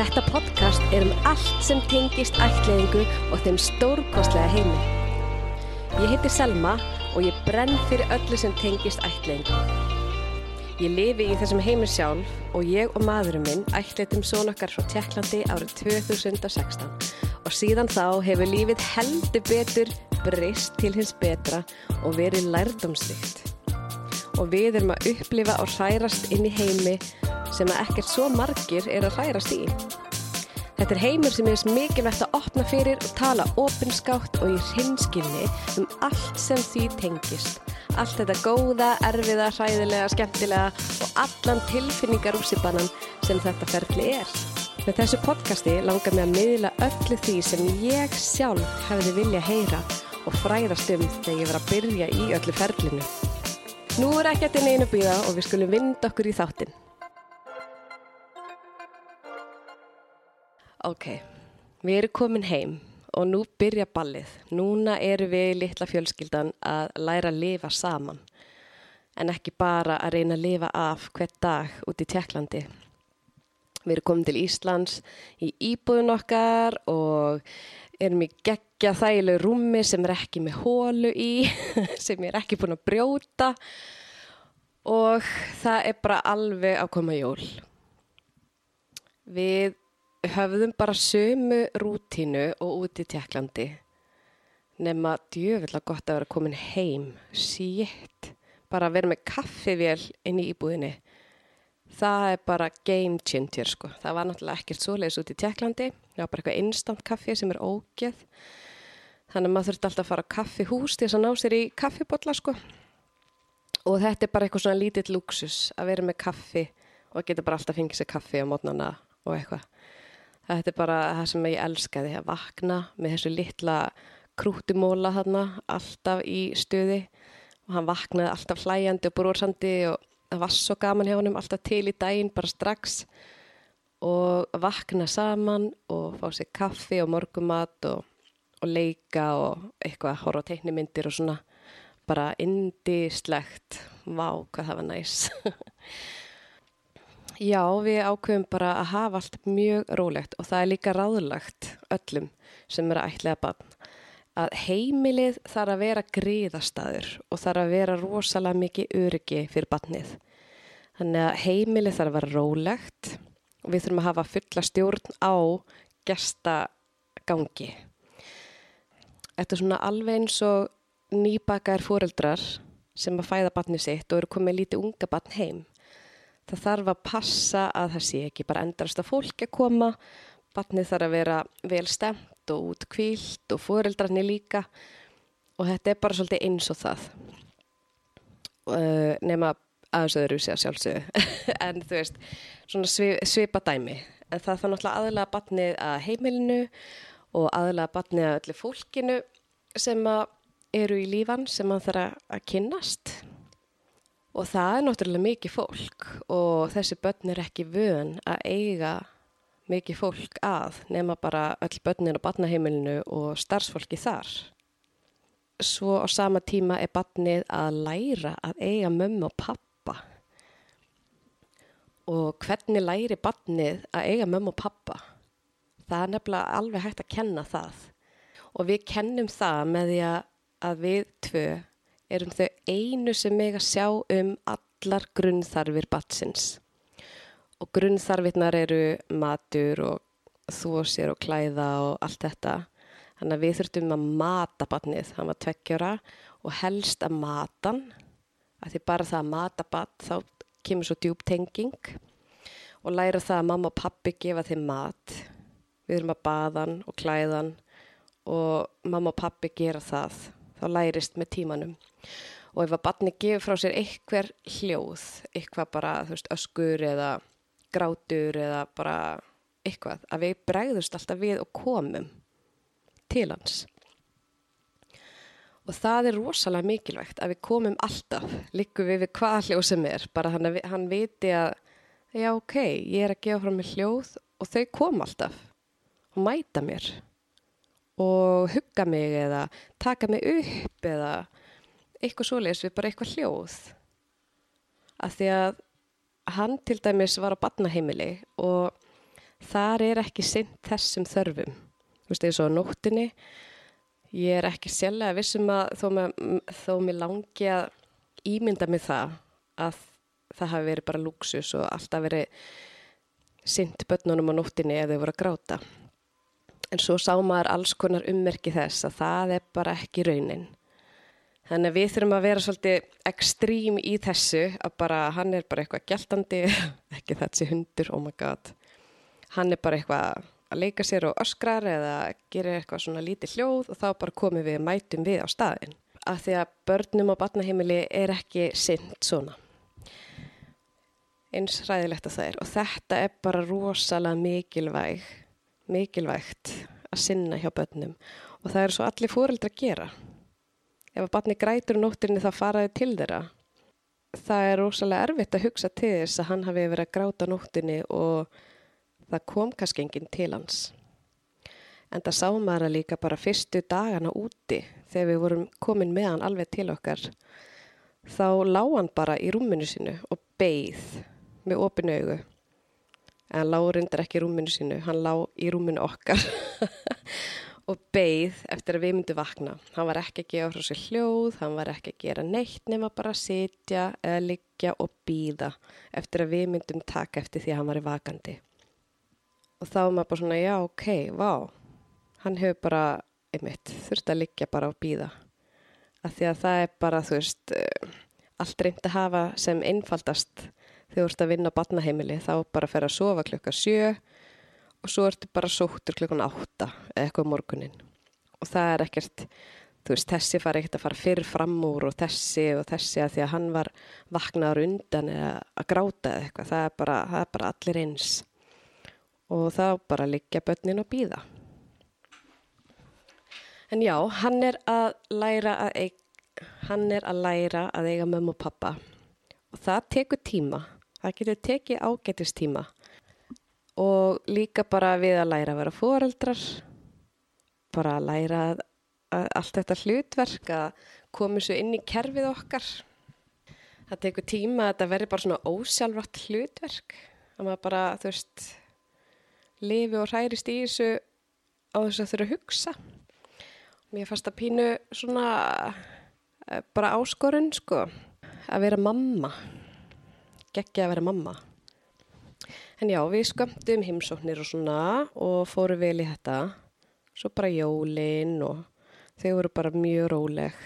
Þetta podcast er um allt sem tengist ætliðingu og þeim stórkostlega heimi. Ég heiti Selma og ég brenn fyrir öllu sem tengist ætliðingu. Ég lifi í þessum heimi sjálf og ég og maðurinn minn ætliðum són okkar frá Tjekklandi árið 2016 og síðan þá hefur lífið heldur betur breyst til hins betra og verið lærdomsvikt. Og við erum að upplifa og hrærast inn í heimi sem að ekkert svo margir er að hrærast í. Þetta er heimur sem er mikilvægt að opna fyrir og tala opinskátt og í hrinskilni um allt sem því tengist. Allt þetta góða, erfiða, hræðilega, skemmtilega og allan tilfinningar úsipannan sem þetta ferli er. Með þessu podcasti langar mig að miðla öllu því sem ég sjálf hefði vilja heyra og fræðast um þegar ég var að byrja í öllu ferlinu. Nú er ekki að þetta neina býða og við skulum vinda okkur í þáttinn. Ok, við erum komin heim og nú byrja ballið. Núna eru við litla fjölskyldan að læra að lifa saman en ekki bara að reyna að lifa af hvert dag út í Tjekklandi. Við erum komin til Íslands í íbúðun okkar og erum í geggja þægilegu rúmi sem er ekki með hólu í, sem ég er ekki búin að brjóta og það er bara alveg að koma jól. Við höfðum bara sömu rútínu og út í Tjekklandi nema djöfilega gott að vera komin heim sítt, bara að vera með kaffivél inn í íbúðinni. Það er bara game changer sko, það var náttúrulega ekkert svoleiðis út í Tjekklandi, það var bara eitthvað instant kaffi sem er ógeð. Þannig að maður þurfti alltaf að fara á kaffihús til þess að ná sér í kaffibotla sko. Og þetta er bara eitthvað svona lítill luxus að vera með kaffi og geta bara alltaf fengið sér kaffi á mótnana og eitthvað Þetta er bara það sem ég elskaði að vakna með þessu litla krútimóla þarna alltaf í stuði. Og hann vaknaði alltaf hlæjandi og brórsandi og það var svo gaman hjá hann alltaf til í daginn bara strax. Og vakna saman og fá sér kaffi og morgumat og, og leika og eitthvað horfa teiknimyndir og svona. Bara indislegt vá hvað það var næs Já, við ákveðum bara að hafa allt mjög rólegt og það er líka ráðlagt öllum sem eru að ætlega bann að heimilið þarf að vera gríðastadur og þarf að vera rosalega mikið öryggi fyrir bannið. Þannig að heimilið þarf að vera rólegt og við þurfum að hafa fulla stjórn á gestagangi. Þetta er svona alveg eins og nýbakar fóreldrar sem að fæða bannið sitt og eru komið lítið unga bann heim það þarf að passa að það sé ekki bara endrast að fólk að koma, batnið þarf að vera vel stemt og út kvílt og fóreldrarnir líka. Og þetta er bara svolítið eins og það. Uh, nema aðeins öðru sé að sjálfsögðu. En þú veist, svona svip, svipa dæmi. En það þarf náttúrulega aðlega batnið að heimilinu og aðlega batnið að öllu fólkinu sem að eru í lífan sem að þarf að kynnast Og það er náttúrulega mikið fólk og þessi börn er ekki vön að eiga mikið fólk að nema bara öll börnin á barnaheimilinu og starfsfólki þar. Svo á sama tíma er barnið að læra að eiga mömmu og pappa. Og hvernig læri barnið að eiga mömmu og pappa? Það er nefnilega alveg hægt að kenna það. Og við kennum það með því að við tvö erum þau einu sem meg að sjá um allar grunnþarfir batsins. Og grunnþarfirnar eru matur og þósir og klæða og allt þetta. Þannig að við þurftum að mata batnið, hann var tveggjara og helst að matan. Að því bara það að mata bat þá kemur svo djúb tenging og læra það að mamma og pappi gefa þeim mat. Við þurfum að baðan og klæðan og mamma og pappi gera það. Þá lærist með tímanum og ef að barni gefur frá sér eitthver hljóð, eitthvað bara veist, öskur eða grátur eða bara eitthvað, að við bregðust alltaf við og komum til hans. Og það er rosalega mikilvægt að við komum alltaf, líku við við hvað hljóð sem er, bara hann, hann viti að já ok, ég er að gefa frá mér hljóð og þau kom alltaf og mæta mér og hugga mig eða taka mig upp eða eitthvað svoleiðis við bara eitthvað hljóð að því að hann til dæmis var á badnaheimili og þar er ekki sinn þessum þörfum. Þú veist, eins og nóttinni, ég er ekki sjálflega vissum að þó, með, þó mér langi að ímynda mig það að það hafi verið bara luxus og alltaf verið synd börnunum á nóttinni ef þau voru að gráta. En svo sá maður alls konar ummerki þess að það er bara ekki raunin. Þannig að við þurfum að vera svolítið ekstrím í þessu að bara hann er bara eitthvað gæltandi, ekki þessi hundur, oh my god. Hann er bara eitthvað að leika sér og öskrar eða gerir eitthvað svona lítið hljóð og þá bara komum við mætum við á staðin. Af því að börnum á batnaheimili er ekki synd svona. Eins ræðilegt að það er og þetta er bara rosalega mikilvæg, mikilvægt að sinna hjá börnum og það er svo allir fóreldra að gera. Ef að batni grætur nóttinni þá faraði til þeirra. Það er rosalega erfitt að hugsa til þess að hann hafi verið að gráta nóttinni og það kom kannski enginn til hans. En það sá maður að líka bara fyrstu dagana úti þegar við vorum komin með hann alveg til okkar. Þá lág hann bara í rúminu sinu og beigð með opinu augu. En lág reyndar ekki í rúminu sinu, hann lág í rúminu okkar. Og beigð eftir að við myndum vakna. Hann var ekki að gefa frá sér hljóð, hann var ekki að gera neitt nema bara að sitja eða liggja og býða eftir að við myndum taka eftir því að hann var í vakandi. Og þá er maður bara svona, já, ok, vá. Hann hefur bara, einmitt þurft að liggja bara á býða því að það er bara, þú veist uh, allt reynd að hafa sem einfaldast þegar þú ert að vinna á batnaheimili, þá bara fer að sofa klukka sjö og svo ertu bara sóttur klukkan átta eða eitthvað morgunin og það er ekkert þú veist, þessi fari ekkert að fara fyrir fram úr og þessi og þessi að því að hann var vaknaður undan eða að gráta eða eitthvað, það er bara, það er bara allir eins. Og þá bara liggja börnin og býða. En já, hann er að læra að eiga, hann er að læra að eiga mömmu og pappa og það tekur tíma, það getur tekið ágætist tíma og líka bara við að læra að vera foreldrar, bara að læra að, að allt þetta hlutverk að koma svo inn í kerfið okkar. Það tekur tíma að þetta verður bara svona ósjálfrátt hlutverk, að maður bara, þú veist, lifi og hærist í þessu á þess að þurfa að hugsa. Mér fannst að pínu svona eh, bara áskorun sko að vera mamma. Gekki að vera mamma. En já, við skömmtum heimsóknir og svona og fórum vel í þetta. Svo bara jólinn og þau voru bara mjög róleg.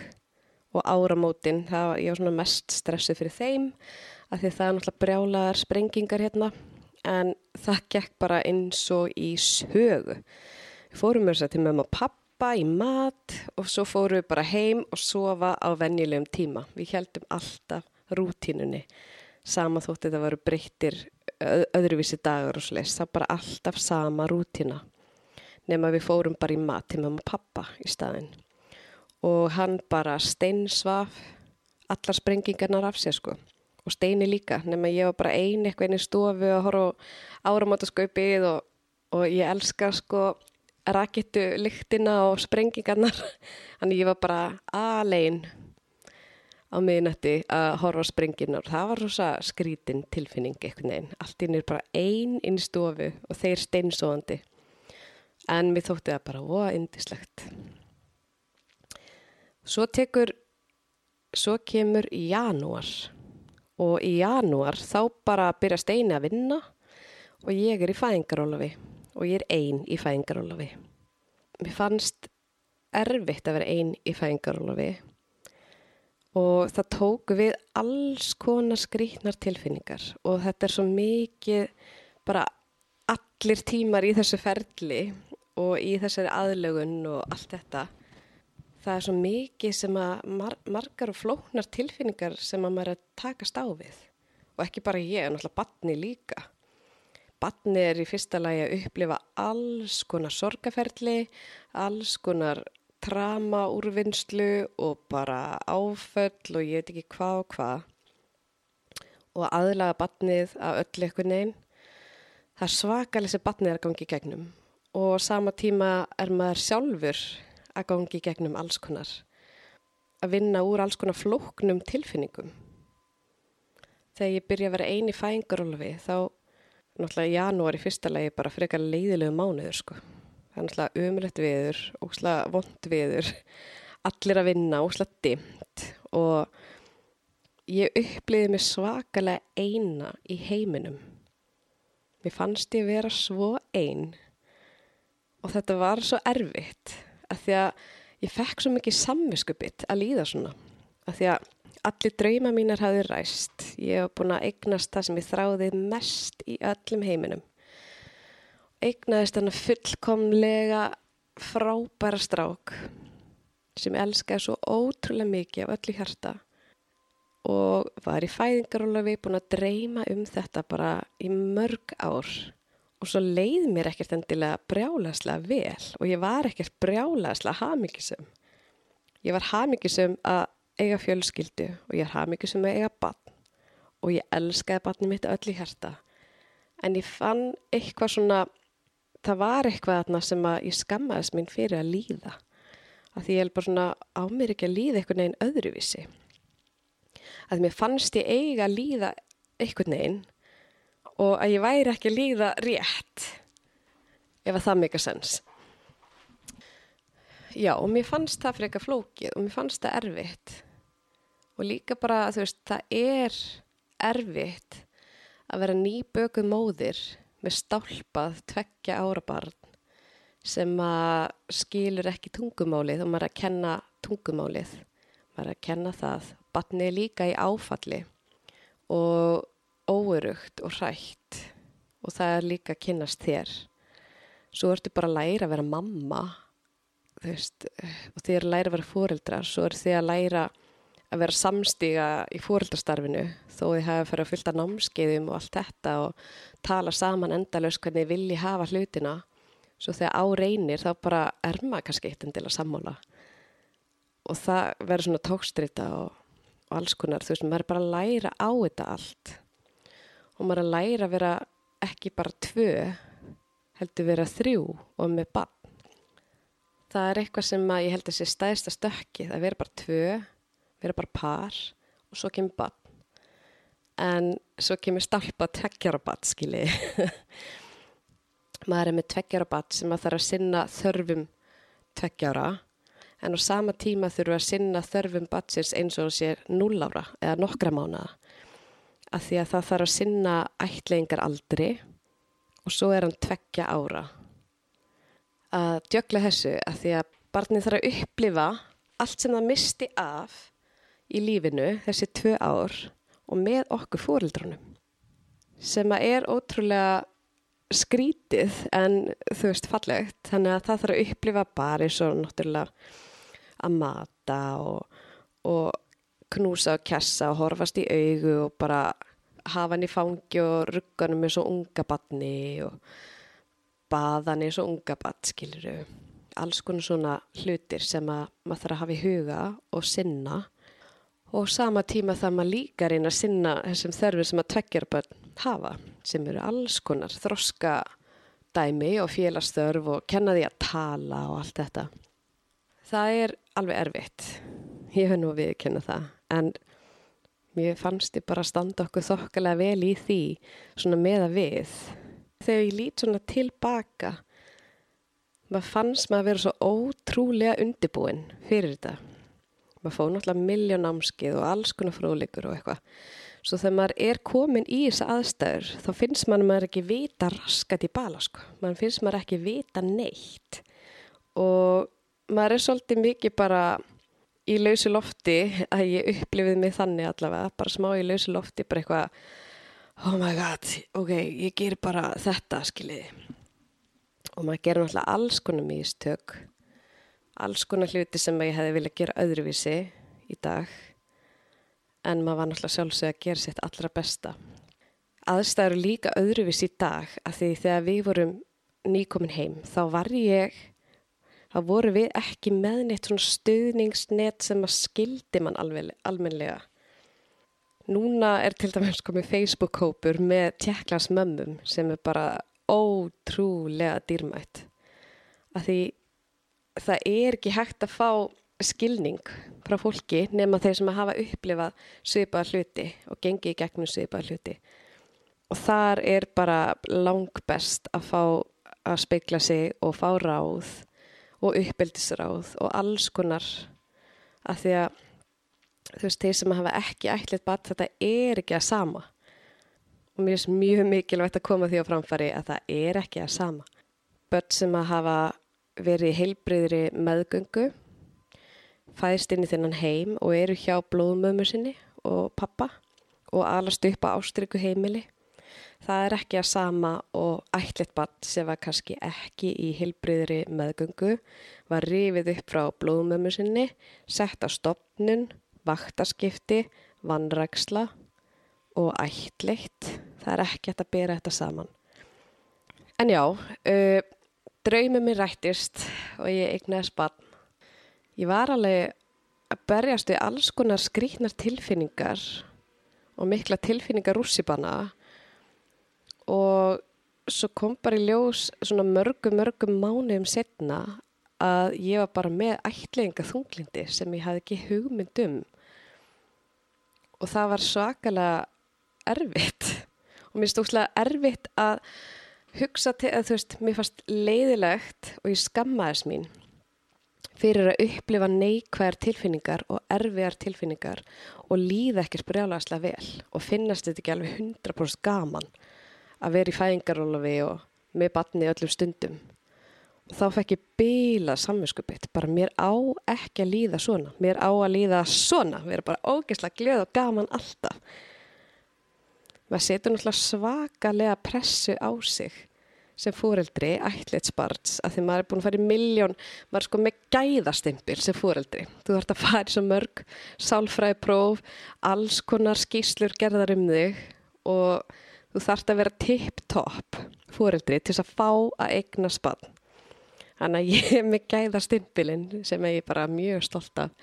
Og áramótin, það var ég var svona mest stressið fyrir þeim að því það er náttúrulega brjálaðar sprengingar hérna en það gekk bara eins og í sögu. Við fórum þess að til mamma og pappa í mat og svo fórum við bara heim og sofa á vennilegum tíma. Við heldum alltaf rútínunni. Sama þótt þetta varu breyttir öðruvísi dagur og sliðis. Það bara alltaf sama rútína. Nefn að við fórum bara í mat til mamma og pappa í staðin. Og hann bara steinsvaf allar sprengingarnar af sér sko og steini líka nema ég var bara ein eitthvað inn í stofu að horfa áramátaskaupið og, og ég elska sko rakittu lyktina og sprengingarnar þannig ég var bara aðlein á miðnætti að horfa sprenginar það var rosa skrítin tilfinning eitthvað neinn, allt inn er bara ein inn í stofu og þeir steinsóðandi en mér þótti það bara óa indislegt svo tekur svo kemur í janúar. Og í janúar þá bara byrja Steini að vinna og ég er í fæðingarólafi og ég er einn í fæðingarólafi. Mér fannst erfitt að vera einn í fæðingarólafi og það tók við alls konar skrítnar tilfinningar. Og þetta er svo mikið bara allir tímar í þessu ferli og í þessari aðlögun og allt þetta. Það er svo mikið sem að mar margar og flóknar tilfinningar sem að maður er að takast á við. Og ekki bara ég, en alltaf batni líka. Batni er í fyrsta lagi að upplifa alls konar sorgaferli, alls konar trama úrvinnslu og bara áföll og ég veit ekki hvað og hvað og aðlaga batnið af öll eitthvað neinn. Það er svakalega sem batnið er að gangi í gegnum og sama tíma er maður sjálfur að gangi gegnum alls konar, að vinna úr alls konar flóknum tilfinningum. Þegar ég byrja að vera eini fæðingarólafi þá náttúrulega í fyrsta lagi bara frekar leiðilegu mánuður sko. Það er náttúrulega umrætt viður, óslega vond viður, allir að vinna, óslega dimt og ég uppliði mig svakalega eina í heiminum. Mér fannst ég vera svo einn og þetta var svo erfitt að því að ég fekk svo mikið samviskubitt að líða svona. Að því að allir drauma mínar hafði ræst. Ég hef búin að eignast það sem ég þráði mest í öllum heiminum. Eignaðist þannig fullkomlega frábæra strák sem elskaði svo ótrúlega mikið af öllu hjarta og var í fæðingarólafi búin að dreyma um þetta bara í mörg ár. Og svo leið mér ekkert endilega brjálæslega vel og ég var ekkert brjálæslega hafmyggisum. Ég var hafmyggisum að eiga fjölskyldu og ég hafmyggjur sem að eiga barn. Og ég elskaði barni mitt öll í hérta en ég fann eitthvað svona það var eitthvað þarna sem að ég skammaðist mín fyrir að líða. Að því ég held bara svona á mér ekki að líða einhvern veginn öðruvísi. Að mér fannst ég eiga að líða einhvern veginn og að ég væri ekki að líða rétt ef að það meika sens Já, og mér fannst það fyrir eitthvað flókið og mér fannst það erfitt. Og líka bara, þú veist, það er erfitt að vera nýbökuð móðir með stálpað tveggja ára barn sem að skilur ekki tungumálið og maður er að kenna tungumálið. Maður er að kenna það. Barni er líka í áfalli og óurugt og hrætt og það er líka að kynast þér. Svo ertu bara að læra að vera mamma veist, og þið er að læra að vera fóreldrar, svo er þið að læra að vera samstíga í fóreldrastarfinu þó þið hafa fyrir að fylta námskeiðum og allt þetta og tala saman endalus hvernig þið vilji hafa hlutina. Svo þegar á reynir þá bara er maður kannski eitt en til að sammála. Og það verður svona tókstrita og, og alls konar, þú veist, maður er bara að læra á þetta allt. Og maður er að læra að vera ekki bara tvö heldur vera þrjú og með bann það er eitthvað sem ég held að sé stæðsta stökki það verður bara tvö, verður bara par og svo kemur bann en svo kemur stálpa tveggjara bann skilji. Maður er með tveggjara bann sem maður þarf að sinna þörfum tveggjara en á sama tíma þurfa að sinna þörfum bannsins eins og sér núlára eða nokkra mánuða af því að það þarf að sinna ætlingar aldri og svo er hann tveggja ára. Að djögla þessu að því að barnið þarf að upplifa allt sem það misti af í lífinu þessi tvö ár og með okkur fórildrunum sem að er ótrúlega skrítið en þú veist fallegt þannig að það þarf að upplifa bara eins og náttúrulega að mata og, og knúsa og kessa og horfast í augu og bara hafa hann í fangi og rugganum eins og unga barni og baðan eins og unga bad, skiluru. Alls konar svona hlutir sem að maður þarf að hafa í huga og sinna. Og sama tíma það maður líka reyna að sinna þessum þörfum sem að tveggjara börn hafa, sem eru alls konar þroska dæmi og félagsþörf og kenna því að tala og allt þetta. Það er alveg erfitt. Ég hef nú að viðkenna það, en mér fannst ég bara að standa okkur þokkalega vel í því svona með að við þegar ég lít svona tilbaka maður fannst maður að vera svo ótrúlega undibúin fyrir þetta maður fóð náttúrulega miljón ámskið og alls konar fróðleikur og eitthvað. Svo þegar maður er komin í þessa aðstæður þá finnst maður maður ekki vita raskat í bala sko. Maður finnst maður ekki vita neitt. Og maður er svolítið mikið bara í lausi lofti að ég upplifið mig þannig allavega bara smá í lausi lofti bara eitthvað oh my god, ok, ég ger bara þetta, skiljiði. Og maður gerir náttúrulega alls konar místök, alls konar hluti sem ég hefði viljað gera öðruvísi í dag, en maður var náttúrulega sjálfsög að gera sitt allra besta. Aðstæður líka öðruvísi í dag, að því þegar við vorum nýkomin heim, þá var ég, þá voru við ekki með neitt svona stuðningsnet sem að skildi mann alveg, almenlega Núna er til dæmis komið Facebook-hópur með tjekklasmömmum sem er bara ótrúlega dýrmætt. Að því það er ekki hægt að fá skilning frá fólki nema þeir sem að hafa upplifað svipaða hluti og gengið í gegnum svipaða hluti. og þar er bara langbest að fá að speikla sig og fá ráð og uppeldisráð og alls konar að því að þú veist, þeir sem hafa ekki ætlið bat þetta er ekki að sama og mér finnst mjög mikilvægt að koma því á framfari að það er ekki að sama börn sem að hafa verið heilbriðri meðgöngu fæðist inn í þennan heim og eru hjá blóðmömmu sinni og pappa og alast upp á ástryggu heimili. Það er ekki að sama og ætlitt barn sem var kannski ekki í heilbriðri meðgöngu, var rifið upp frá blóðmömmu sinni, sett á stopnun, vaktaskipti, vannræksla og ætlitt. Það er ekki að bera þetta saman. En já, uh, draumið mér rættist og ég eignaði spann. Ég var alveg að berjast við alls konar skrítnar tilfinningar og mikla tilfinningar rússipanna og svo kom bara í ljós svona mörgum, mörgum mánuðum setna að ég var bara með ætlinga þunglindi sem ég hafði ekki hugmynd um og það var svakalega erfitt og mér stókslega erfitt að hugsa til að þú veist, mér fannst leiðilegt og ég skammaðis mín fyrir að upplifa neikvæðar tilfinningar og erfiðar tilfinningar og líða ekki sprjálagslega vel og finnast þetta ekki alveg 100% gaman að vera í fæðingarólafi og með batni öllum stundum. Og þá fekk ég bila samvinskupitt, bara mér á ekki að líða svona, mér á að líða svona, vera bara ógeðslega glöð og gaman alltaf. Maður setur náttúrulega svakalega pressu á sig sem fóreldri, ætleitsbarns, að því maður er búin að fara í miljón, maður er sko með gæðastimpil sem fóreldri. Þú þarfst að fara í svo mörg sálfræðipróf, alls konar skýslur gerðar um þig og þú þarfst að vera tipp-topp fóreldri til þess að fá að eigna spann. Þannig að ég er með gæðastimpilinn sem ég er bara mjög stolt af.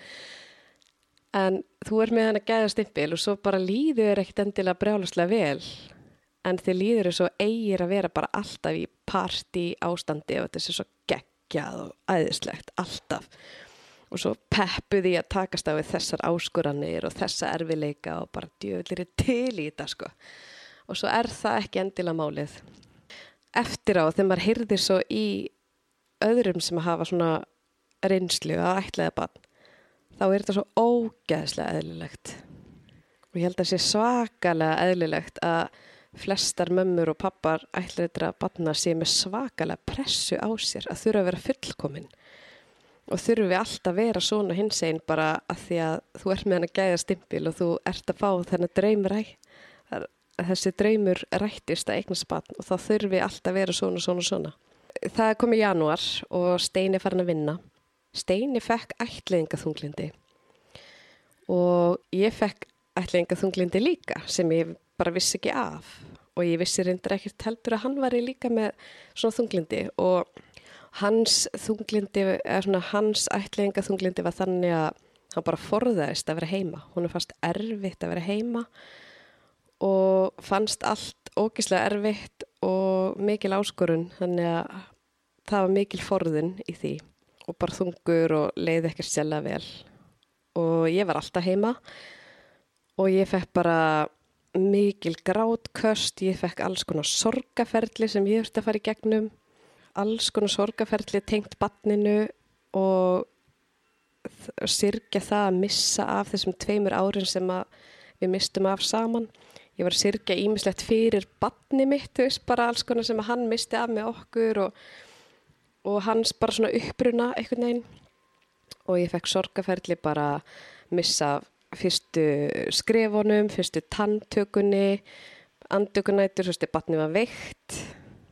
En þú er með hana gæðastimpil og svo bara líður ekkert endilega brjálaslega vel. En þið líður þess að eigir að vera bara alltaf í parti ástandi og þetta er svo geggjað og æðislegt alltaf. Og svo peppuði að takast á við þessar áskoranir og þessa erfileika og bara djöðlir til í þetta sko. Og svo er það ekki endilega málið. Eftir á þegar maður hyrðir svo í öðrum sem hafa svona reynslu að ætlaða bann þá er þetta svo ógeðslega eðlilegt og ég held að það sé svakalega eðlilegt að flestar mömmur og pappar ætlir þetta að batna sé með svakalega pressu á sér að þurfa að vera fullkominn og þurfi alltaf að vera svona hins einn bara að því að þú ert með hann að gæða stimpil og þú ert að fá þennan dreymræ þessi dreymur rættist að eignast batn og þá þurfi alltaf að vera svona, svona, svona. Það kom í janúar og Steini farin að vinna. Steini fekk ætliðingaþunglindi og ég fekk ætliðingaþunglindi líka sem ég bara vissi ekki af. Og ég vissi reyndar ekkert heldur að hann var í líka með svona þunglindi og hans þunglindi, eða svona hans ætlinga þunglindi var þannig að hann bara forðaðist að vera heima. Hún er fast erfitt að vera heima og fannst allt ógislega erfitt og mikil áskorun þannig að það var mikil forðun í því og bara þungur og leiði ekkert sjálfa vel og ég var alltaf heima og ég fekk bara mikil grátköst, ég fekk alls konar sorgaferli sem ég þurfti að fara í gegnum, alls konar sorgaferli tengt banninu og sirkja það að missa af þessum tveimur árin sem við mistum af saman. Ég var að sirkja ímislegt fyrir banni mitt, þú veist, bara alls konar sem hann misti af með okkur og, og hans bara svona uppruna einhvern veginn. Og ég fekk sorgaferli bara missa af fyrstu skrefunum, fyrstu tanntökunni, andökunætur, svo stu batni var veikt,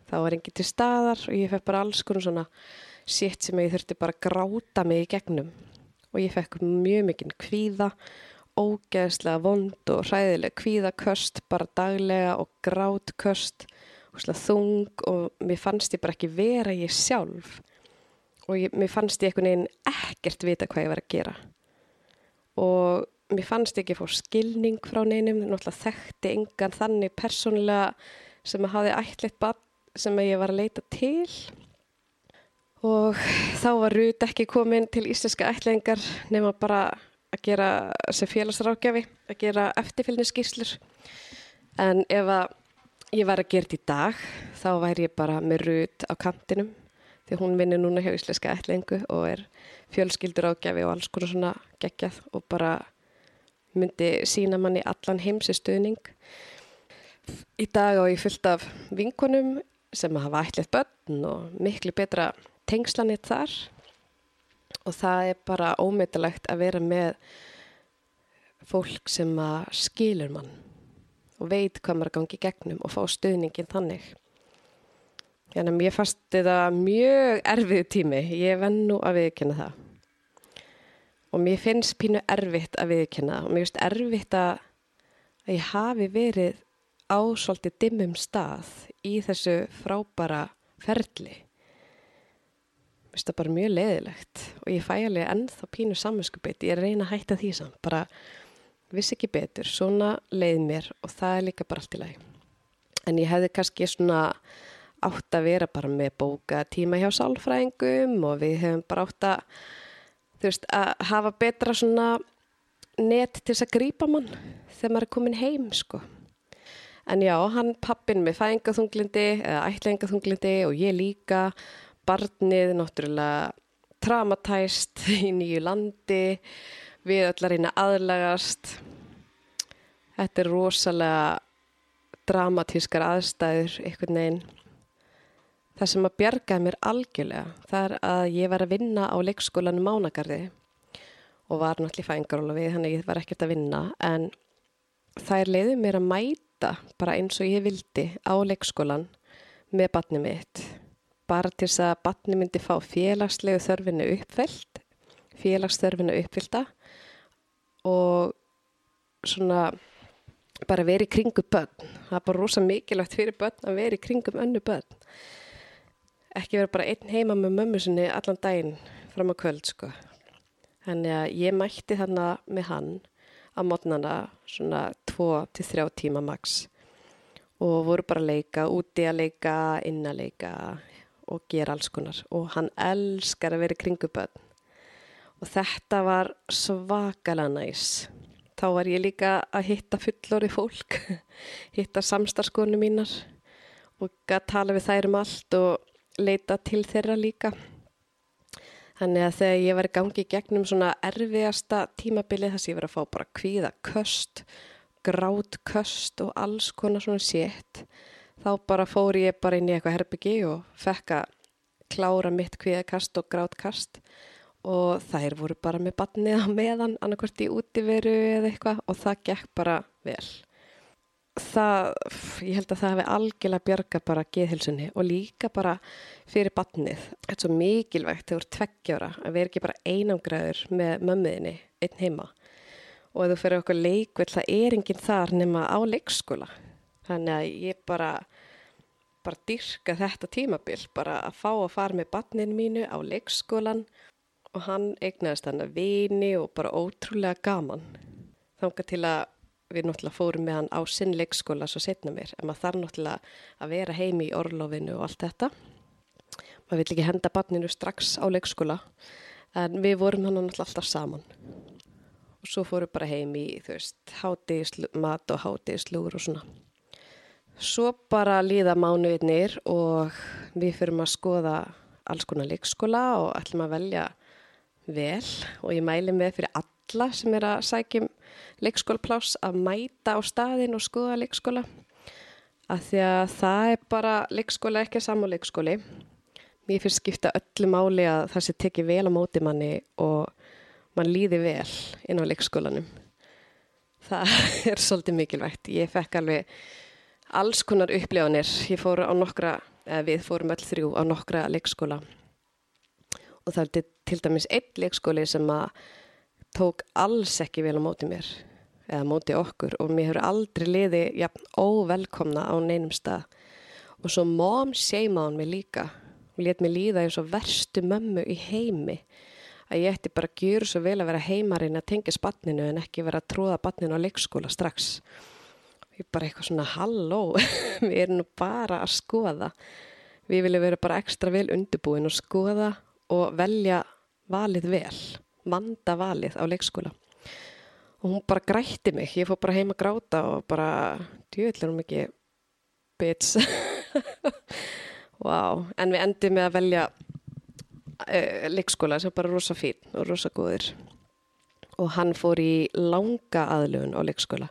þá var enginn til staðar og ég fekk bara alls konar svona sétt sem ég þurfti bara að gráta mig í gegnum. Og ég fekk mjög mikinn kvíða, ógeðslega vond og hræðilega kvíðaköst, bara daglega og grátköst þung og mér fannst ég bara ekki vera ég sjálf. Og ég, mér fannst ég einhvern veginn ekkert vita hvað ég var að gera. Og mér fannst ekki fór skilning frá neinum, náttúrulega þekkti engan þannig persónulega sem að hafi ætlitt bann sem að ég var að leita til. Og þá var Rút ekki komin til íslenska ætlingar nema bara að gera sem félagsrákjafi, að gera eftirfylgni skýrslur en ef að ég var að gera þetta í dag. Þá væri ég bara með rut á kantinum því hún vinnir núna hjá Íslenska ætlingu og er fjölskyldur ágjafi og alls konar svona geggjað og bara myndi sína manni allan heimsi stuðning. Í dag á ég fullt af vinkonum sem hafa ætlið börn og miklu betra tengslanit þar. Og það er bara ómyndilegt að vera með fólk sem skilur mann og veit hvað maður gangi gegnum og fá stuðningin þannig. Þannig að mér fannst þetta mjög erfið tími. Ég venn nú að viðkynna það. Og mér finnst pínu erfitt að viðkynna og mér finnst erfitt að, að ég hafi verið á svolítið dimmum stað í þessu frábara ferli. Mér finnst það bara mjög leðilegt og ég fæ alveg ennþá pínu saminskupið. Ég reyna að hætta því samt, bara vissi ekki betur. Svona leið mér og það er líka bara allt í lagi. En ég hefði kannski svona átt að vera bara með bóka tíma hjá sálfræðingum og við hefum bara átt að, veist, að hafa betra svona net til þess að grýpa mann þegar maður er komin heim sko. En já, hann pappin með fæðingaþunglindi eða ætlengaþunglindi og ég líka, barnið náttúrulega traumatæst í nýju landi, við öll að reyna aðlagast. Þetta er rosalega dramatískar aðstæður, einhvern veginn. Það sem að bjargaði mér algjörlega, það er að ég var að vinna á leikskólanum Mánagarði og var náttúrulega fængaróla við, þannig ég var ekkert að vinna, en það er leiðið mér að mæta bara eins og ég vildi á leikskólan með batni mitt, bara til þess að batni myndi fá félagslegu þörfinu uppfyllt, félagsþörfinu uppfyllta og svona bara verið í kringum börn. Það er bara rosa mikilvægt fyrir börn að verið í kringum önnu börn ekki vera bara einn heima með mömmu sinni allan daginn fram á kvöld sko. Þannig að ég mætti þannig með hann á mótnana svona 2-3 tíma maks og voru bara að leika, úti að leika, inn að leika og gera alls konar og hann elskar að vera í kringuböðn og þetta var svakalega næs. Þá var ég líka að hitta fullori fólk, hitta samstarskonu mínar og að tala við þær um allt og leita til þeirra líka. Þannig að þegar ég var í gangi gegnum svona erfiðasta tímabilið þess að ég var að fá bara kvíða köst, grátt köst og alls konar svona sétt, þá bara fór ég bara inn í eitthvað herbyggi og fekk að klára mitt kvíðakast og gráttkast og þær voru bara með batnið á meðan annarkvært í útiveru eða eitthvað og það gekk bara vel það, ég held að það hefði algjörlega björga bara geðhilsunni og líka bara fyrir batnið. Þetta er svo mikilvægt þegar þú ert tveggjára að vera ekki bara einangraður með mömmuðinni einn heima og ef þú fyrir okkur leikvel það er enginn þar nema á leikskóla. Þannig að ég bara, bara dyrka þetta tímabil, bara að fá að fara með batninu mínu á leikskólan og hann eignaðist hann að vini og bara ótrúlega gaman. Þángar til að við náttúrulega fórum með hann á sinn leikskóla svo setna mér, en maður þarf náttúrulega að vera heimi í orlofinu og allt þetta. Maður vill ekki henda barninu strax á leikskóla. En við vorum hann náttúrulega alltaf saman. Og svo fórum bara heimi í þú veist, hátegismat og hátegislúur og svona. Svo bara líða mánuðinir og við fyrum að skoða alls konar leikskóla og ætlum að velja vel og ég mæli með fyrir alla sem er að sækjum leikskólaplás að mæta á staðin og skoða leikskóla. Að því að það er bara leikskóla ekki saman leikskóli. Mér finnst skipta öllu máli að það sé tekið vel á móti manni og mann líði vel inn á leikskólanum. Það er svolítið mikilvægt. Ég fekk alveg alls konar upplifanir. Ég fór á nokkra, við fórum öll þrjú á nokkra leikskóla. Og það er til dæmis einn leikskóli sem að tók alls ekki vel á móti mér eða móti okkur og mér hefur aldrei liði jafn óvelkomna á neinum stað. Og svo móm seima hann mig líka. Og let mér líða eins og verstu mömmu í heimi. Að ég ætti bara að gjöru svo vel að vera heimarinn að tengja spanninu en ekki vera að tróða banninu á leikskóla strax. Ég bara eitthvað svona halló við erum nú bara að skoða. Við viljum vera bara ekstra vel undirbúin og skoða og velja valið vel vanda valið á leikskóla og hún bara grætti mig, ég fór bara heim að gráta og bara djöðlega hún ekki bitch. wow, en við endum með að velja uh, leikskóla sem bara rosa fín og rosa góðir. Og hann fór í langa aðlöfun á leikskóla.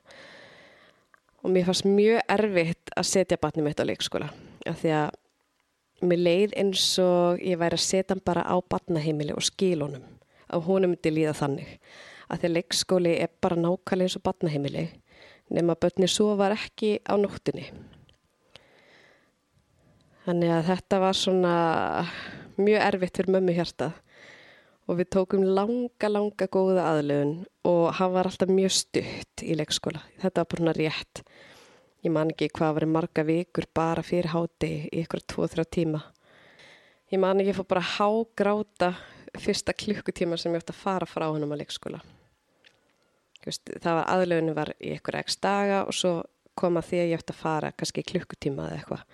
Og mér fannst mjög erfitt að setja batnum mitt á leikskóla. Því að mér leið eins og ég væri að setja hann bara á batnaheimili og skilunum. Að honum myndi líða þannig. Að því að leikskóli er bara nákvæmlega eins og batnaheimili nema börni svo var ekki á nóttunni. Þannig að þetta var svona mjög erfitt fyrir mömmu hjartað og við tókum langa, langa góða aðlöfun og hann var alltaf mjög stutt í leikskóla. Þetta var bara rétt. Ég man ekki hvað var marga vikur bara fyrir háti í ykkur 2-3 tíma. Ég man ekki að fór bara hágráta fyrsta klukkutíma sem ég ætti að fara frá hann á leikskóla. Það var aðlöfinu var í ykkur ekst daga og svo kom að því að ég ætti að fara kannski klukkutíma eða eitthvað.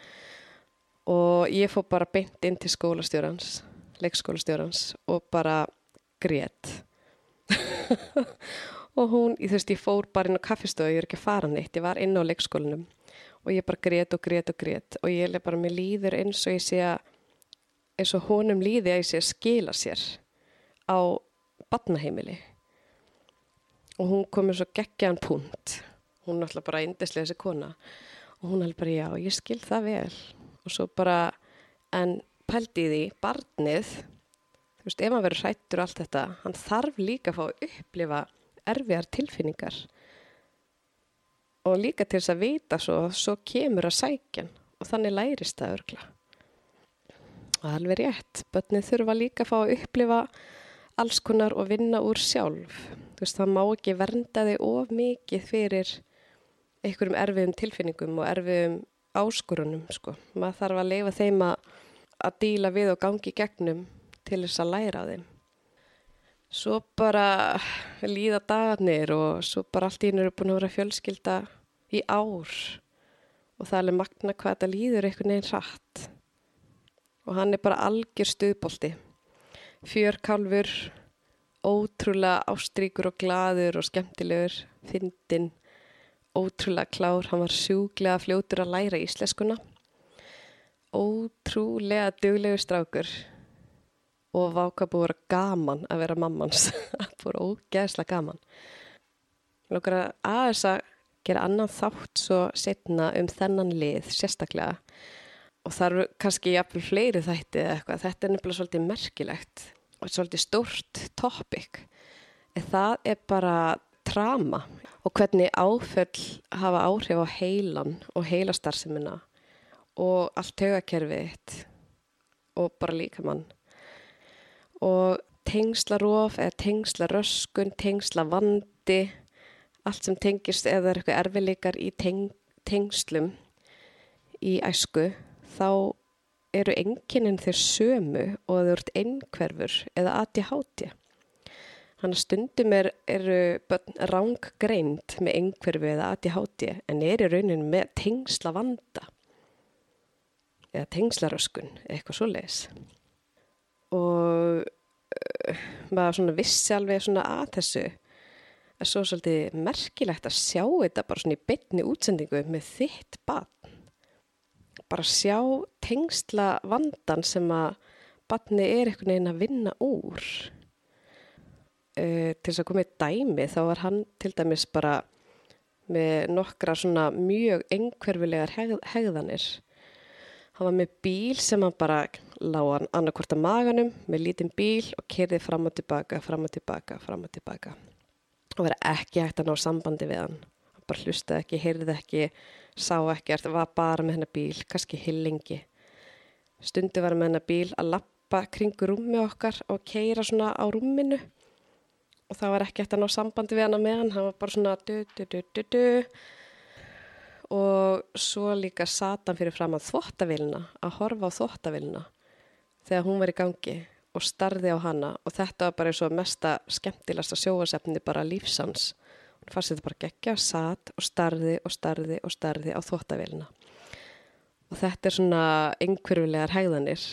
Og ég fór bara beint inn til skólastjórans leikskólastjórans og bara grétt og hún, þú veist, ég fór bara inn á kaffistöðu, ég er ekki að fara neitt ég var inn á leikskólinum og ég bara grétt og grétt og grétt og ég er bara, mér líður eins og ég sé að eins og honum líði að ég sé að skila sér á badnaheimili og hún kom með svo geggjaðan punkt hún er alltaf bara indislega þessi kona. Og hún er bara já, ég skil það vel. Og svo bara en pældi því, barnið þú veist, ef maður verður hrættur allt þetta hann þarf líka að fá að upplifa erfiðar tilfinningar. Og líka til þess að vita svo, svo kemur að sækjan og þannig lærist það örgla og alveg rétt börnið þurfa líka að fá að upplifa alls konar og vinna úr sjálf. Veist, það má ekki vernda þig of mikið fyrir einhverjum erfiðum tilfinningum og erfiðum áskorunum sko. maður þarf að leifa þeim að, að díla við og gangi gegnum til þess að læra á þeim svo bara líða dagarnir og svo bara allt ín eru búin að vera fjölskylda í ár. Og það er alveg magna hvað þetta líður einhvern veginn rætt og hann er bara algjör stuðbolti. Fjörkálfur ótrúlega ástríkur og gladur og skemmtilegur, fyndin, ótrúlega klár, hann var sjúglega fljótur að læra ísleskuna, ótrúlega duglegur strákur og váka búið að gaman að vera mammans, búið ógeðslega gaman. Lókar að aðeins að gera annan þátt svo setna um þennan lið sérstaklega. Og það eru kannski jafnvel fleiri þætti eða eitthvað, þetta er nefnilega svolítið merkilegt svolítið stórt topic. En það er bara trama og hvernig áföll hafa áhrif á heilan og heilastarsimina og allt högakerfið og bara líkamann og tengslarof eða tengslaröskun, tengslavandi allt sem tengist eða er eitthvað erfileikar í teng, tengslum í æsku þá eru engininn þeir sömu og þau ert einhverfur eða ADHD. Þannig að stundum er, eru rángreint með einhverfu eða ADHD en er í rauninu með tengsla vanda eða tengslaröskun, eitthvað svo leiðis. Og maður svona vissi alveg svona að þessu. Er svo svolítið merkilegt að sjá þetta bara svona í beitni útsendingu með þitt barn. Bara sjá tengsla vandan sem að batni er einhvern veginn að vinna úr. Uh, til þess að koma í dæmi þá var hann til dæmis bara með nokkra svona mjög engverfilegar hegð, hegðanir. Hann var með bíl sem hann bara lág hann annarkvort að maganum með lítinn bíl og kerði fram og tilbaka fram og tilbaka, fram og tilbaka. Og verið ekki hægt að ná sambandi við hann. Hann bara hlustaði ekki, heyrði ekki sá ekkert, var bara með hennar bíl, kannski hillingi. Stundi var með hennar bíl að lappa kringu rúmi okkar og keira svona á rúminu. Og það var ekki eftir að ná sambandi við hennar með hann, hann var bara svona du du du du du. Og svo líka satan fyrir fram að þvóttavilna, að horfa á þvóttavilna þegar hún var í gangi og starði á hana og þetta var bara eins og mesta skemmtilegsta sjóasefni bara lífsans fannst þetta bara gegja, satt og starði og starði og starði á þvóttavélina og þetta er svona einhverfulegar hægðanir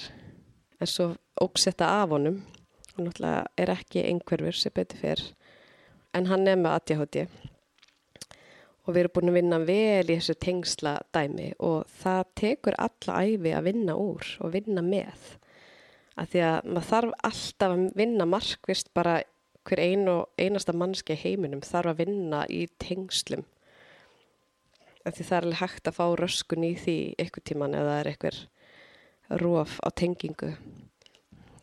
en svo ógsetta af honum. Og náttúrulega er ekki einhverfur sem betur fyrr en hann er með ADHD og við erum búin að vinna vel í þessu tengsla dæmi og það tekur alla æfi að vinna úr og vinna með að því að maður þarf alltaf að vinna markvist bara hver ein og einasta mannski heiminum þarf að vinna í tengslum. Að því það er alveg hægt að fá röskun í því ykkur tíman eða það er ykkur róf á tengingu.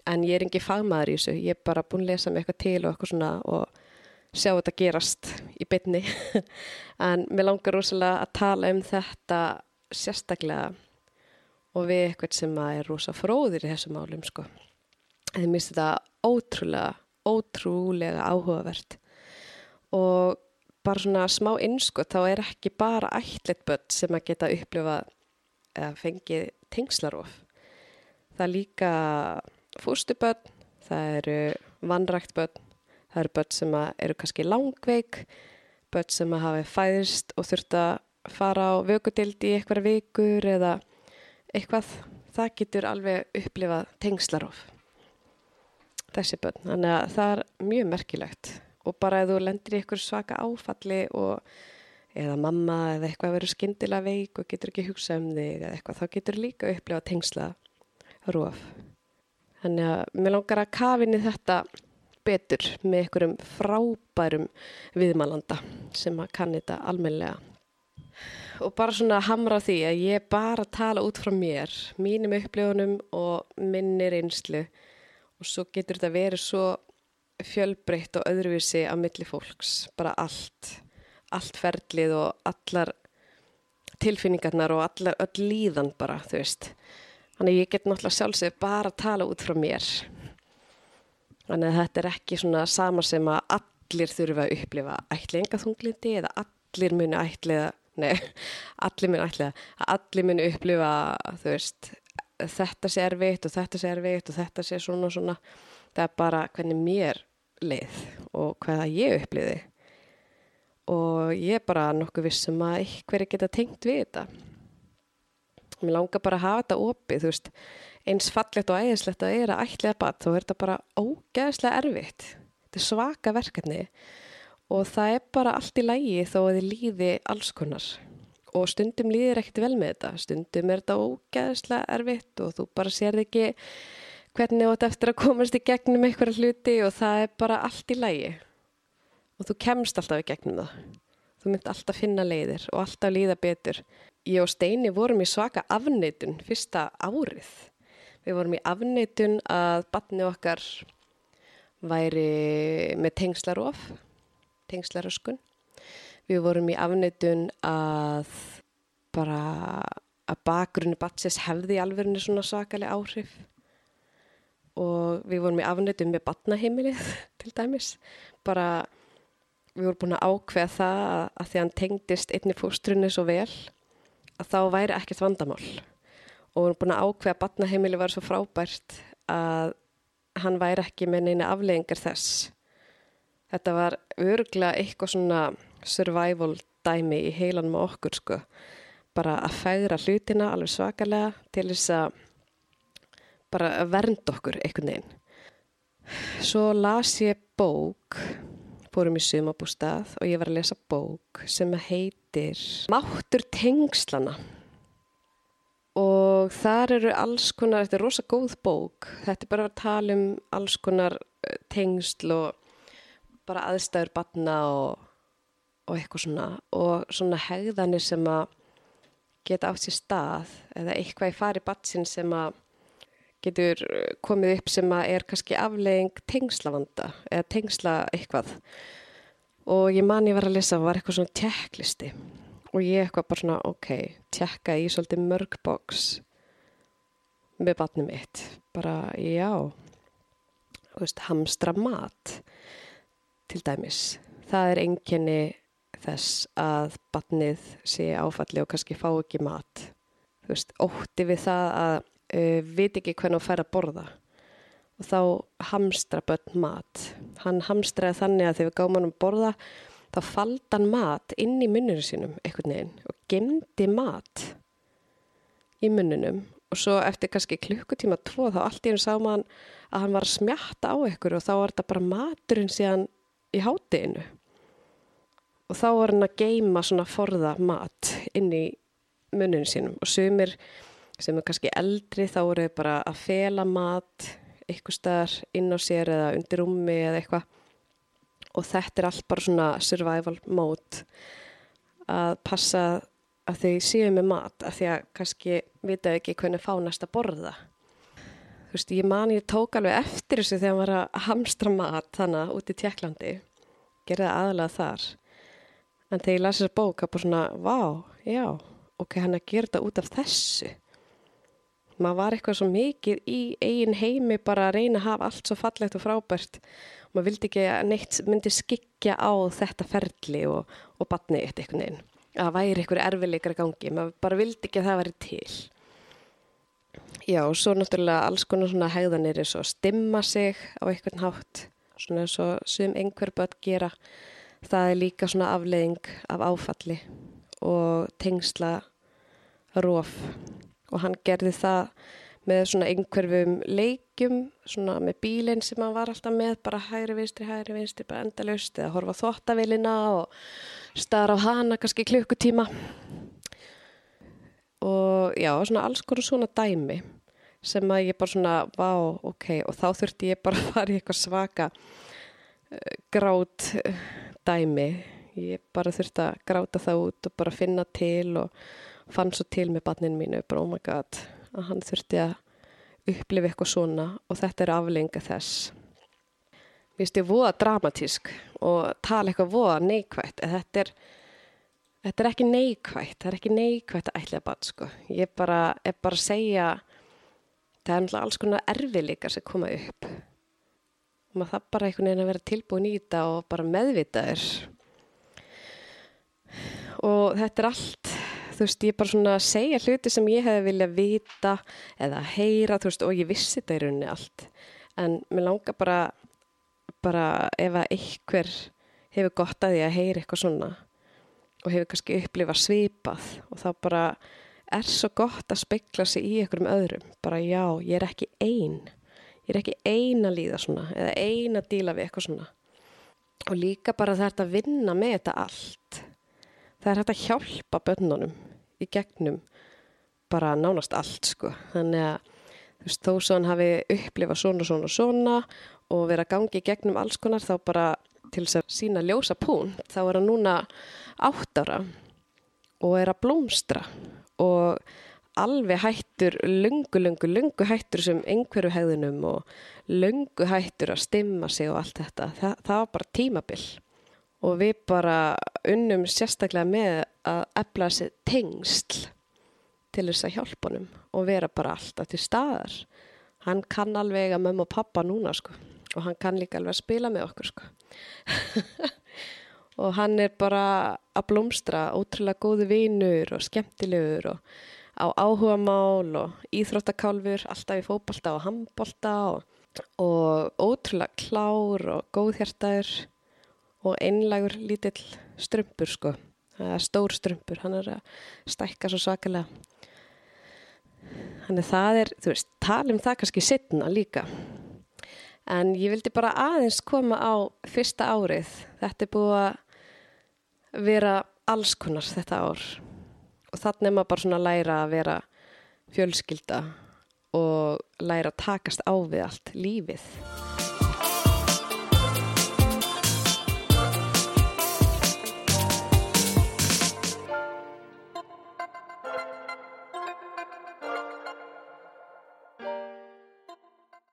En ég er ekki fagmaður í þessu. Ég er bara búin að lesa mig eitthvað til og eitthvað svona og sjá þetta gerast í bytni en mér langar rosalega að tala um þetta sérstaklega og við eitthvað sem er rosa fróðir í þessu málum sko. en ég misti þetta ótrúlega ótrúlega áhugavert og bara svona smá innskot þá er ekki bara ætlet börn sem að geta upplifa eða fengið tengslarof það er líka fústubörn það eru vannrækt börn Það eru börn sem eru kannski langveik, börn sem hafi fæðist og þurft að fara á vökudild í eitthvað vikur eða eitthvað. Það getur alveg upplifað tengslarof, þessi börn. Þannig að það er mjög merkilegt og bara ef þú lendir í eitthvað svaka áfalli og eða mamma eða eitthvað verður skindilega veik og getur ekki hugsað um þig eða eitthvað, þá getur líka upplifað tengslarof. Þannig að mér langar að kafinni þetta betur með einhverjum frábærum viðmælanda sem að kanni þetta almenlega. Og bara svona hamra því að ég bara tala út frá mér, mínum upplifunum og minnir einslu og svo getur þetta verið svo fjölbreytt og öðruvísi á milli fólks, bara allt, allt ferlið og allar tilfinningarnar og allar öll líðan bara, þú veist. Þannig ég get náttúrulega sjálfsög bara að tala út frá mér Þannig að þetta er ekki svona sama sem að allir þurfa að upplifa ætlingaþunglindi eða allir muni ætliða, nei, allir muni ætliða, að allir muni upplifa, þú veist, þetta sé erfitt og þetta sé erfitt og þetta sé svona og svona. Það er bara hvernig mér leið og hvaða ég uppliði. Og ég er bara nokkuð vissum að einhverju geta tengt við þetta. Mér langar bara að hafa þetta opið, þú veist, eins fallegt og æðislegt að er að ætliða bat þá er þetta bara ógeðslega erfitt þetta er svaka verkefni og það er bara allt í lægi þó að þið líði alls konar. Og stundum líðir ekkert vel með þetta. Stundum er þetta ógeðslega erfitt og þú bara sér ekki hvernig þú ætti eftir að komast í gegnum einhverja hluti og það er bara allt í lægi og þú kemst alltaf í gegnum það. Þú mynd alltaf finna leiðir og alltaf líða betur. Ég og Steini vorum í svaka afneitun fyrsta árið. Við vorum í afneitun að batni okkar væri með tengslarof, tengslaröskun. Við vorum í afneitun að bara að bakgrunni batsis hefði alveg svona svakalega áhrif og við vorum í afneitun með batnaheimilið til dæmis. Bara við vorum búin að ákveða það að því að hann tengdist einni fóstrunni svo vel að þá væri ekkert vandamál og við erum búin að ákveða að batnaheimili var svo frábært að hann væri ekki með neina afleggingar þess. Þetta var örgla eitthvað svona survival dæmi í heilan með okkur sko. Bara að fæðra hlutina alveg svakalega til þess að bara að vernda okkur einhvern veginn. Svo las ég bók, fórum í sumabústað og ég var að lesa bók sem heitir Máttur tengslana og þar eru alls konar, þetta er rosa góð bók, þetta er bara að tala um alls konar eh, tengsl og bara aðstæður batna og, og eitthvað svona. Og svona hegðanir sem að geta átt sér stað eða eitthvað í fari batsin sem að getur komið upp sem að er kannski aflegging tengslavanda eða tengsla eitthvað. Og ég man ég var að lesa var eitthvað svona tjekklisti og ég eitthvað bara svona ok, tjekka í svolítið mörgboks með batnum mitt. Bara já. Veist, hamstra mat til dæmis það er enginni þess að batnið sé áfalli og kannski fá ekki mat. Þú veist, ótti við það að uh, veit ekki hvernig þú fær að borða. Og þá hamstra börn mat. Hann hamstraði þannig að þegar við gáum hann að borða þá faldi hann mat inn í munninu sínum einhvern veginn og gemdi mat í munnunum og svo eftir kannski klukkutíma tvo þá allt í hún sá maður að hann var að smjatta á ykkur og þá var þetta bara maturinn síðan í hátinu og þá var hann að geima svona forða mat inn í muninu sínum. Og sumir sem er kannski eldri þá voru bara að fela mat eitthvað staðar inn á sér eða undir rúmi eða eitthvað. Og þetta er allt bara svona survival mode að passa að þau séu með mat af því að kannski vita ekki hvernig fá næsta borða þú veist, ég man ég tók alveg eftir þessu þegar maður að hamstra mat þannig út í Tjekklandi gerði það aðalega þar. En þegar ég lasi þessa bók að bara svona, vá, já ok, hann að gera þetta út af þessu. Maður var eitthvað svo mikið í eigin heimi bara að reyna að hafa allt svo fallegt og frábært. Maður vildi ekki að neitt myndi skikja á þetta ferli og, og batni eitt eitthvað neinn að það væri eitthvað erfileikar gangi. Maður bara vildi ekki að það væri til já og svo náttúrulega alls konar svona hegðanir er svo að stimma sig á eitthvað hátt svona eins og sem einhver börn gera. Það er líka svona afleðing af áfalli og tengsla róf og hann gerði það með svona einhverfum leikjum, svona með bílinn sem hann var alltaf með, bara hægri vinstri, hægri vinstri, bara endalust eða horfa þóttavilina og starra á hana kannski klukkutíma. Og já, svona alls konar svona dæmi sem að ég bara svona, vá, ok, og þá þurfti ég bara að fara í eitthvað svaka uh, grát uh, dæmi, ég bara þurfti að gráta það út og bara finna til og fann svo til með barninu mínu, bara oh my god, að hann þurfti að upplifa eitthvað svona og þetta er aflenga þess. Mér finnst ég voða dramatísk og tala eitthvað voða neikvægt, en þetta er, þetta er ekki neikvægt, það er ekki neikvægt að ætla að bat, sko. Ég bara, er bara að segja, það er náttúrulega alls konar erfiðleikar sem koma upp. Og maður það bara einhvern veginn að vera tilbúin í þetta og bara meðvitaður. Og þetta er allt þú veist, ég er bara svona að segja hluti sem ég hefði viljað vita eða heyra, þú veist, og ég vissi þetta í rauninni allt, en mér langar bara, bara ef að einhver hefur gott að því að heyra eitthvað svona og hefur kannski upplifað svipað og þá bara er svo gott að spekla sig í einhverjum öðrum, bara já, ég er ekki einn, ég er ekki einn að líða svona eða einn að díla við eitthvað svona. Og líka bara það er að vinna með þetta allt. Það er hægt að hjálpa bönnunum í gegnum bara nánast allt sko. Þannig að þú veist þó svo hann hafi upplifað svona svona svona og verið að gangi í gegnum alls konar þá bara til þess að sína ljósa pún þá er hann núna átt ára og er að blómstra og alveg hættur lungu, lungu, lungu hættur sem einhverju hegðunum og lungu hættur að stimma sig og allt þetta Þa, það var bara tímabill og við bara unnum sérstaklega með að efla þessi tengsl til þess að hjálpa honum og vera bara alltaf til staðar. Hann kann alveg að mömmu og pappa núna sko og hann kann líka alveg að spila með okkur sko. og hann er bara að blómstra, ótrúlega góði vinur og skemmtilegur og á áhuga mál og íþróttakálfur, alltaf í fókbalta og handbalta og, og ótrúlega klár og góðhjartaður og einlegur lítill strömpur sko. Stór strömpur, hann er að stækka svo svakalega. Þannig það er, þú veist, talum það kannski setna líka. En ég vildi bara aðeins koma á fyrsta árið, þetta er búið að vera alls konar þetta ár. Og þannig er maður bara svona að læra að vera fjölskylda og læra að takast á við allt lífið